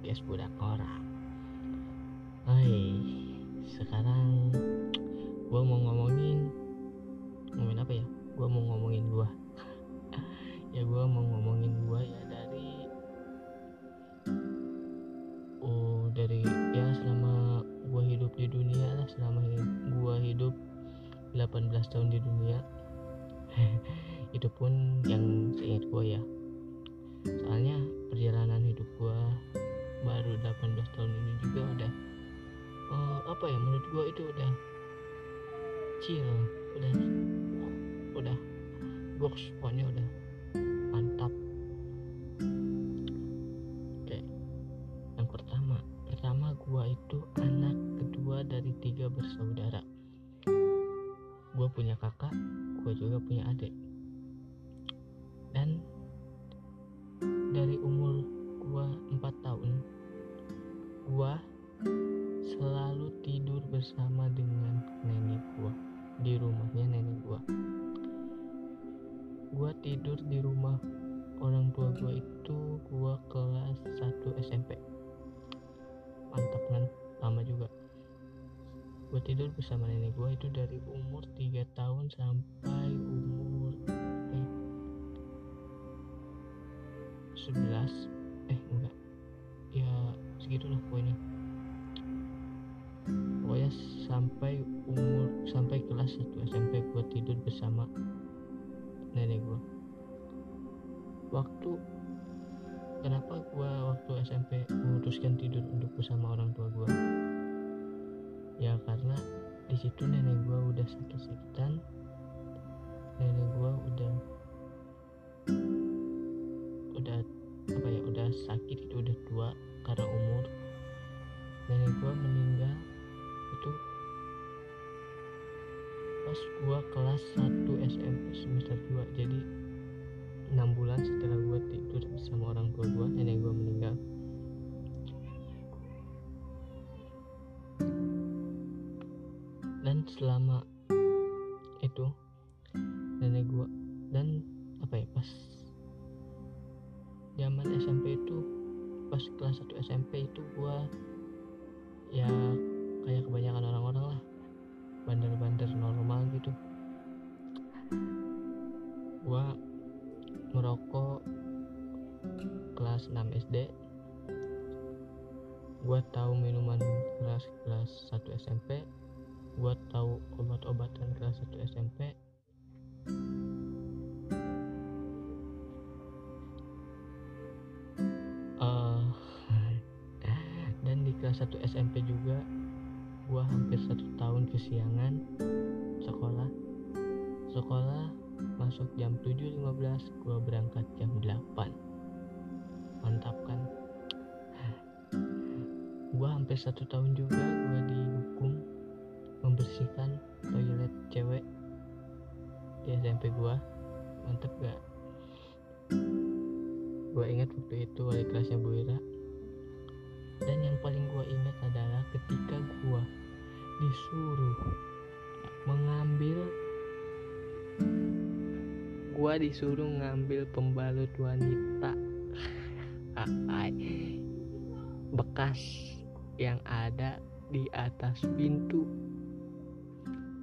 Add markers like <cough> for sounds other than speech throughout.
podcast budak orang. Hai sekarang gua mau ngomongin ngomongin apa ya? Gua mau ngomongin gua. <laughs> Ya gua mau ngomongin gua ya dari oh dari ya selama gua hidup di dunia lah selama gua hidup 18 tahun di dunia. <laughs> Itu pun yang seingat gua ya. Soalnya 18 tahun ini juga udah uh, apa ya menurut gua itu udah chill udah udah box pokoknya udah tidur bersama dengan nenek gua di rumahnya nenek gua. Gua tidur di rumah orang tua gua itu gua kelas 1 SMP mantap kan? Lama juga. Gua tidur bersama nenek gua itu dari umur 3 tahun sampai umur eh 11 eh enggak. Ya segitulah pokoknya sampai umur sampai kelas 1 SMP gua tidur bersama nenek gua. Waktu kenapa gua waktu SMP memutuskan tidur untuk bersama orang tua gua? Ya karena di situ nenek gua udah sakit-sakitan. Nenek gua udah udah apa ya udah sakit itu udah tua karena umur. Nenek gua meninggal pas gua kelas 1 SMP semester 2 jadi 6 bulan setelah gua tidur bersama orang tua gua nenek gua meninggal. Dan selama itu 1 SMP gua tahu obat-obatan kelas 1 SMP Eh, dan di kelas 1 SMP juga gua hampir satu tahun kesiangan sekolah. Sekolah masuk jam 7.15 gua berangkat jam 8 mantap kan? Gua hampir satu tahun juga gua dihukum membersihkan toilet cewek di SMP gua. Mantep gak? Gua ingat waktu itu wali kelasnya Bu Ira. Dan yang paling gua ingat adalah ketika gua disuruh mengambil gua disuruh ngambil pembalut wanita. Bekas yang ada di atas pintu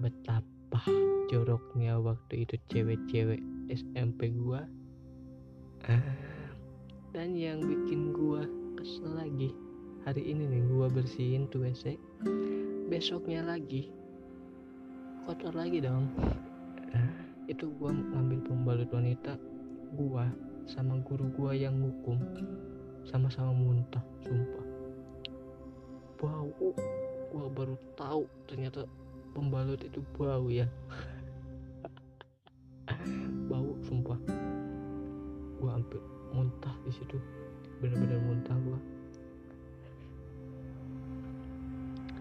betapa joroknya waktu itu cewek-cewek SMP gua. Dan yang bikin gua kesel lagi hari ini nih gua bersihin tuh WC. Besoknya lagi kotor lagi dong. Itu gua ngambil pembalut wanita gua sama guru gua yang hukum. Sama-sama muntah sumpah. Bau. Gua baru tahu ternyata pembalut itu bau ya. Bau sumpah. Gua hampir muntah di situ. Bener-bener muntah gua.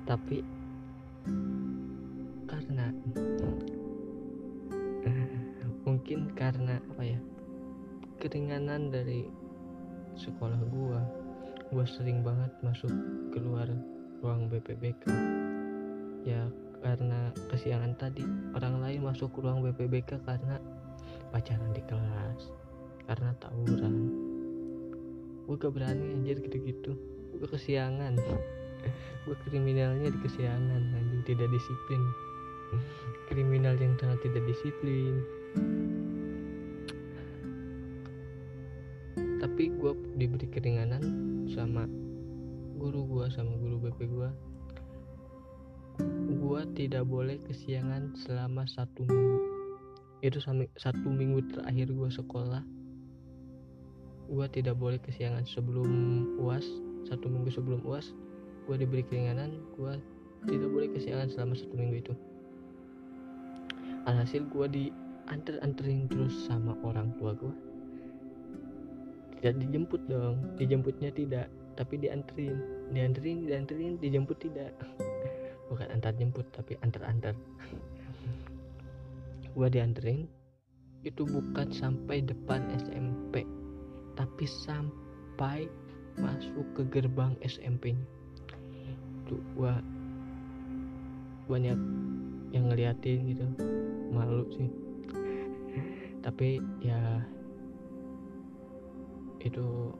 Tapi karena mungkin karena apa ya keringanan dari sekolah gua gua sering banget masuk keluar ruang BPBK ya karena kesiangan tadi. Orang lain masuk ke ruang BPBK karena pacaran di kelas karena tawuran. Gue gak berani anjir gitu-gitu. Gue kesiangan. <laughs> Gue kriminalnya di kesiangan anjing tidak disiplin. Kriminal yang sangat tidak disiplin. Tapi gue diberi keringanan sama guru gue sama guru BP gue gue tidak boleh kesiangan selama satu minggu. Itu satu minggu terakhir gue sekolah gue tidak boleh kesiangan sebelum uas satu minggu sebelum uas gue diberi keringanan gue tidak boleh kesiangan selama satu minggu itu. Alhasil gue diantar anterin terus sama orang tua gue tidak dijemput dong dijemputnya tidak tapi dianterin. Dianterin dianterin dijemput tidak bukan antar jemput tapi antar antar gue dianterin itu bukan sampai depan SMP tapi sampai masuk ke gerbang SMP-nya tuh gua banyak yang ngeliatin gitu malu sih. Tapi ya itu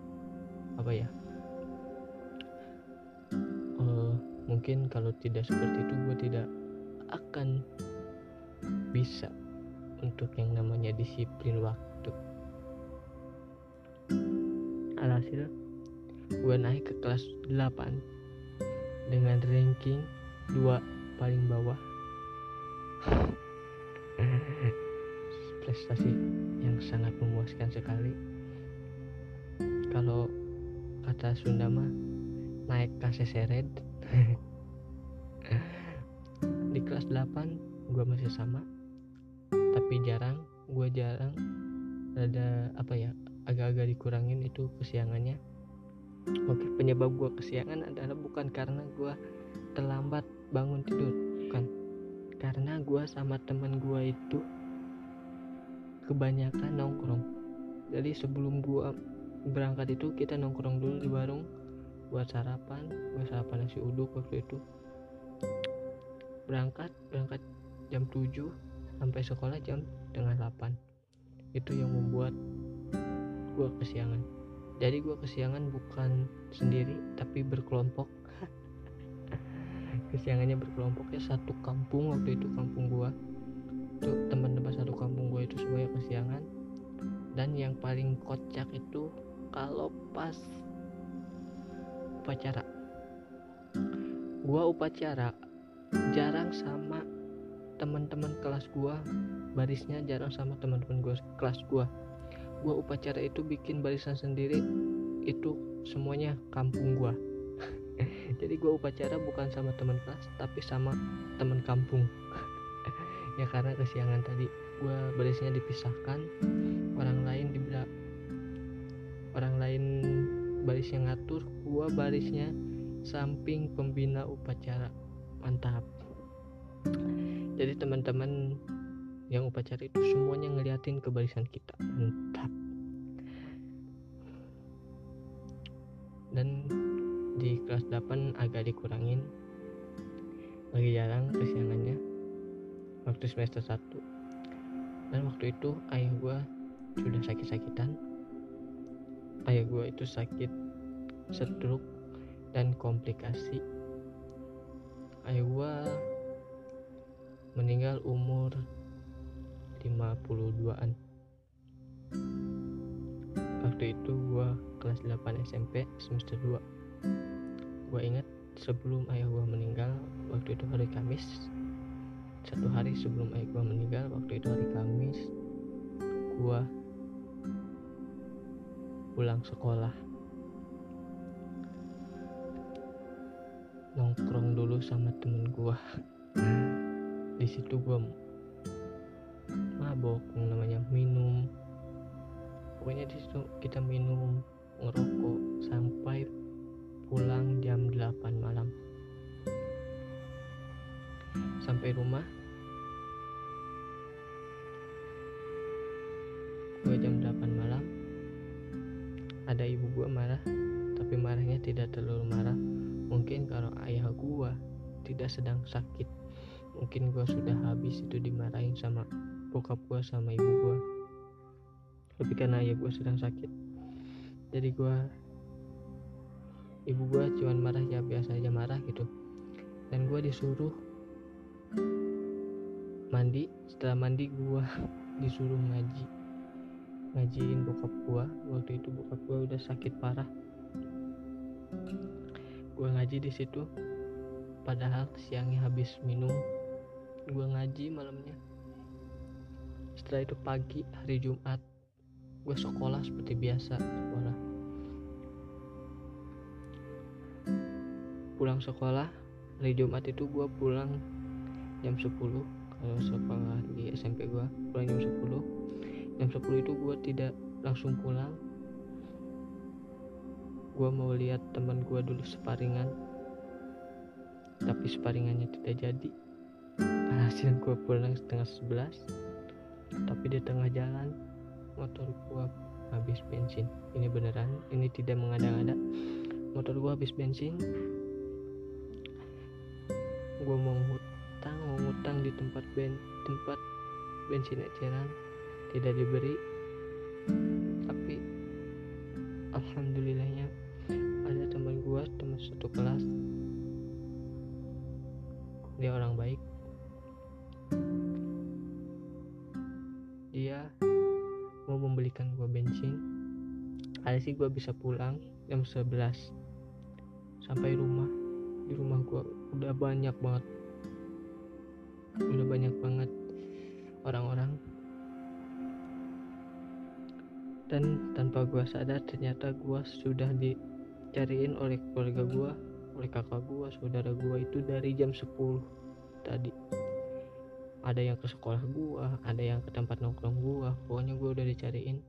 apa ya mungkin kalau tidak seperti itu gue tidak akan bisa untuk yang namanya disiplin waktu. Alhasil. Gue naik ke kelas 8 dengan ranking 2 paling bawah. <laughs> Prestasi yang sangat memuaskan sekali. Kalau kata Sunda mah naik kaseseret di <laughs> kelas 8 gue masih sama. Tapi jarang gue jarang ada apa ya agak-agak dikurangin itu kesiangannya. Oke penyebab gue kesiangan adalah bukan karena gue terlambat bangun tidur bukan. Karena gue sama temen gue itu kebanyakan nongkrong. Jadi sebelum gue berangkat itu kita nongkrong dulu di warung buat sarapan buat sarapan nasi uduk waktu itu berangkat berangkat jam 7 sampai sekolah jam setengah 8 itu yang membuat gue kesiangan. Jadi gue kesiangan bukan sendiri tapi berkelompok. <laughs> Kesiangannya berkelompok ya satu kampung waktu itu kampung gue tuh teman-teman satu kampung gue itu semuanya kesiangan. Dan yang paling kocak itu kalau pas upacara. Gue upacara jarang sama teman-teman kelas gue barisnya jarang sama teman-teman gue kelas gue gua upacara itu bikin barisan sendiri itu semuanya kampung gua. <laughs> Jadi gua upacara bukan sama teman kelas tapi sama teman kampung. <laughs> Ya karena kesiangan tadi gua barisnya dipisahkan. Orang lain dibilang orang lain barisnya ngatur gua barisnya samping pembina upacara mantap. Jadi teman-teman yang upacara itu semuanya ngeliatin ke barisan kita. Mantap. Dan di kelas 8 agak dikurangin. Lagi jarang kesiangannya. Waktu semester 1 dan waktu itu ayah gue sudah sakit-sakitan. Ayah gue itu sakit stroke dan komplikasi ayah gue meninggal umur 52an waktu itu gua kelas 8 SMP semester 2 gua ingat sebelum ayah gua meninggal waktu itu hari Kamis. Satu hari sebelum ayah gua meninggal waktu itu hari Kamis gua pulang sekolah nongkrong dulu sama temen gua. Di situ gua mabok namanya minum. Pokoknya di situ kita minum ngerokok sampai pulang jam 8 malam. Sampai rumah. Gue jam 8 malam. Ada ibu gue marah tapi marahnya tidak terlalu marah mungkin kalau ayah gue tidak sedang sakit mungkin gue sudah habis itu dimarahin sama bokap gue sama ibu gue tapi karena ayah gue sedang sakit jadi gue ibu gue cuman marah ya biasa aja marah gitu. Dan gue disuruh mandi setelah mandi gue <laughs> disuruh ngaji ngajiin bokap gue waktu itu bokap gue udah sakit parah gue ngaji di situ. Padahal siangnya habis minum gue ngaji malamnya. Setelah itu pagi hari Jumat gue sekolah seperti biasa sekolah. Pulang sekolah hari Jumat itu gue pulang jam 10 kalau sekolah di SMP gue pulang jam 10 jam 10 itu gue tidak langsung pulang gue mau lihat teman gue dulu separingan. Tapi separingannya tidak jadi. Hasil gue pulang setengah sebelas. Tapi di tengah jalan motor gua habis bensin. Ini beneran ini tidak mengada-ngada. Motor gua habis bensin. Gua mau ngutang mau ngutang di tempat ben tempat bensin eceran. Tidak diberi. Tapi alhamdulillahnya satu kelas. Dia orang baik. Dia mau membelikan gua bensin. Ada sih gua bisa pulang jam 11 sampai rumah. Di rumah gua udah banyak banget. Udah banyak banget orang-orang. Dan tanpa gua sadar ternyata gua sudah dicariin oleh keluarga gua oleh kakak gua saudara gua itu dari jam 10 tadi. Ada yang ke sekolah gua ada yang ke tempat nongkrong gua pokoknya gua udah dicariin.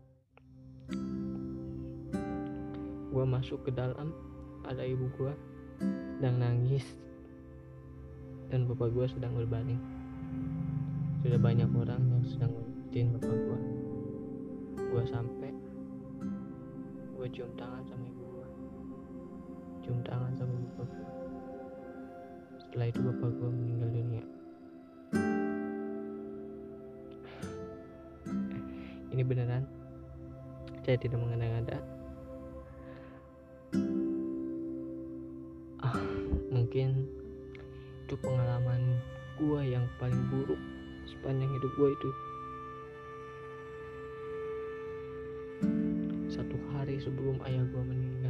Gua masuk ke dalam ada ibu gua sedang nangis dan bapak gua sedang berbaring. Sudah banyak orang yang sedang ngeliatin bapak gua. Gua sampai gua cium tangan sama ibu cium tangan sama bapak setelah itu bapak gua meninggal dunia. Ini beneran? Saya tidak mengada-ngada ah mungkin itu pengalaman gua yang paling buruk sepanjang hidup gua itu. Satu hari sebelum ayah gua meninggal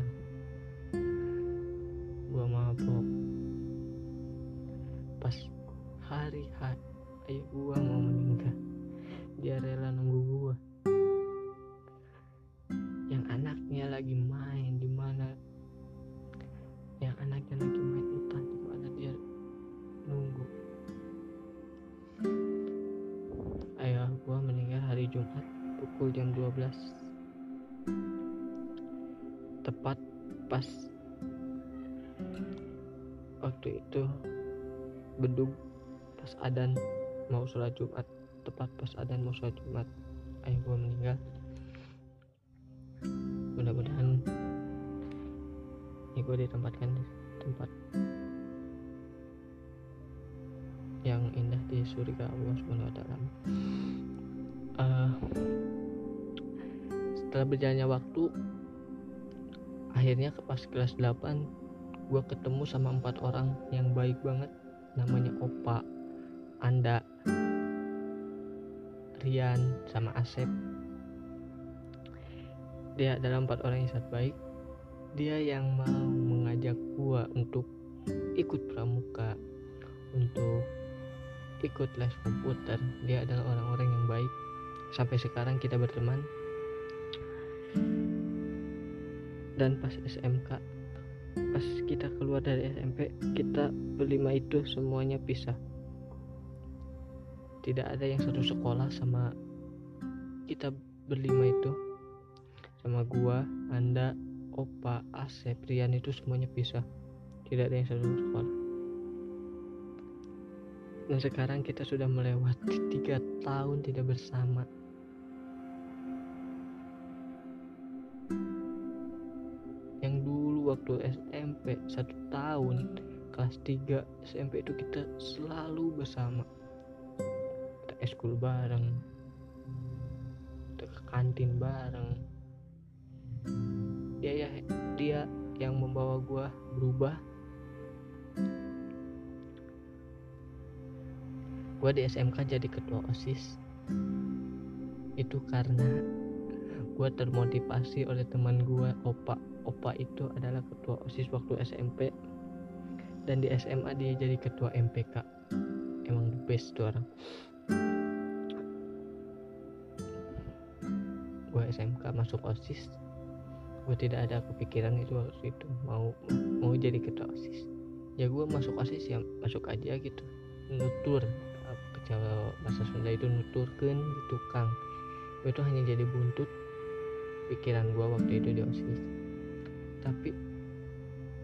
bedug pas adan mau sholat Jumat. Tepat pas adan mau sholat Jumat ayah gua meninggal. Mudah-mudahan ya gue ditempatkan di tempat yang indah di surga Allah Subhanahu wa taala. Eh, setelah berjalannya waktu akhirnya pas kelas 8 gue ketemu sama empat orang yang baik banget namanya Opa, Anda, Rian, sama Asep. Dia adalah empat orang yang sangat baik. Dia yang mau mengajak gua untuk ikut pramuka untuk ikut les komputer. Dia adalah orang-orang yang baik. Sampai sekarang kita berteman. Dan pas SMK pas kita keluar dari SMP kita berlima itu semuanya pisah tidak ada yang satu sekolah sama kita berlima itu sama gua, Anda, Opa, Asep, Rian itu semuanya pisah. Tidak ada yang satu sekolah. Dan sekarang kita sudah melewati tiga tahun tidak bersama. waktu SMP satu tahun kelas 3 SMP itu kita selalu bersama. Kita eskul bareng kita ke kantin bareng. Dia ya dia yang membawa gua berubah. Gua di SMK jadi ketua OSIS. Itu karena gua termotivasi oleh teman gua Opa. Opa itu adalah ketua OSIS waktu SMP dan di SMA dia jadi ketua MPK emang the best tuh orang. Gue SMK masuk OSIS. Gue tidak ada kepikiran itu waktu itu mau mau jadi ketua OSIS. Ya gue masuk OSIS ya masuk aja gitu. Nutur kalau bahasa Sunda itu nuturkan tukang. Gue itu hanya jadi buntut pikiran gue waktu itu di OSIS tapi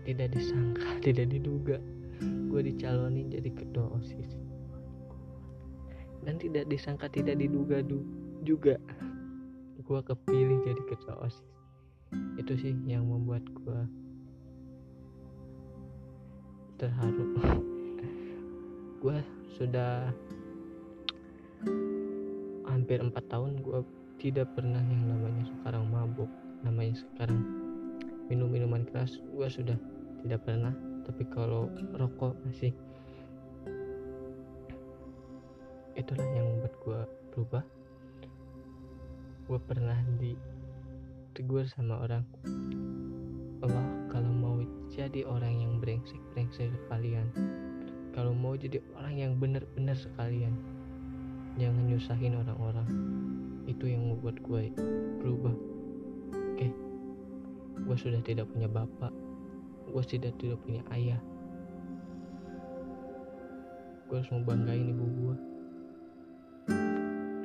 tidak disangka <laughs> tidak diduga gue dicalonin jadi ketua OSIS. Dan tidak disangka tidak diduga juga gue kepilih jadi ketua OSIS. Itu sih yang membuat gue terharu. <laughs> Gue sudah hampir empat tahun gue tidak pernah yang namanya sekarang mabuk namanya sekarang minum minuman keras gue sudah tidak pernah. Tapi kalau rokok masih itulah yang membuat gue berubah. Gue pernah ditegur sama orang Allah kalau mau jadi orang yang brengsek brengsek sekalian kalau mau jadi orang yang benar-benar sekalian jangan nyusahin orang-orang. Itu yang membuat gue berubah gue sudah tidak punya bapak gue sudah tidak punya ayah. Gue harus membanggain ibu gue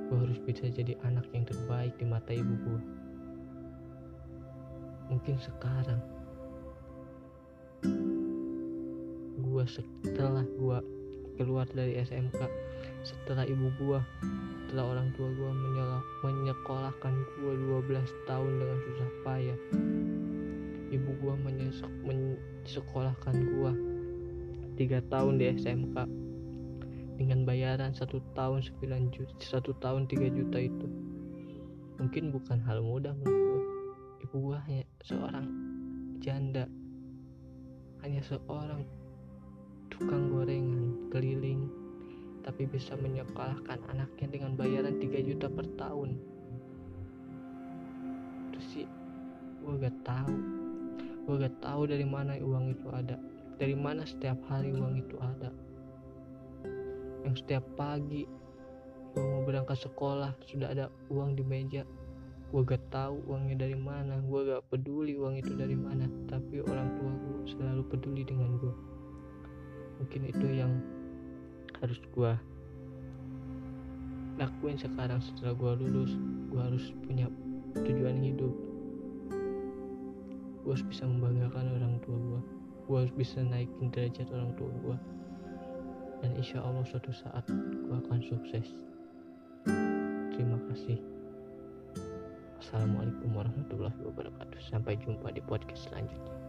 gue harus bisa jadi anak yang terbaik di mata ibu gue mungkin sekarang gue setelah gue keluar dari SMK setelah ibu gua setelah orang tua gua menyekolahkan gua 12 tahun dengan susah payah ibu gua menyekolahkan gua. Tiga tahun di SMK dengan bayaran satu tahun 9 juta satu tahun 3 juta itu. Mungkin bukan hal mudah menurut gua. Ibu gua hanya seorang janda. Hanya seorang tukang gorengan keliling tapi bisa menyekolahkan anaknya dengan bayaran 3 juta per tahun. Itu sih gue gak tahu gue gak tahu dari mana uang itu ada. Dari mana setiap hari uang itu ada. Yang setiap pagi gue mau berangkat sekolah sudah ada uang di meja. Gue gak tahu uangnya dari mana gue gak peduli uang itu dari mana tapi orang tua gue selalu peduli dengan gue mungkin itu yang harus gue lakuin sekarang setelah gue lulus. Gue harus punya tujuan hidup gue harus bisa membanggakan orang tua gue gue harus bisa naikin derajat orang tua gue dan insya Allah suatu saat gue akan sukses. Terima kasih. Assalamualaikum warahmatullahi wabarakatuh. Sampai jumpa di podcast selanjutnya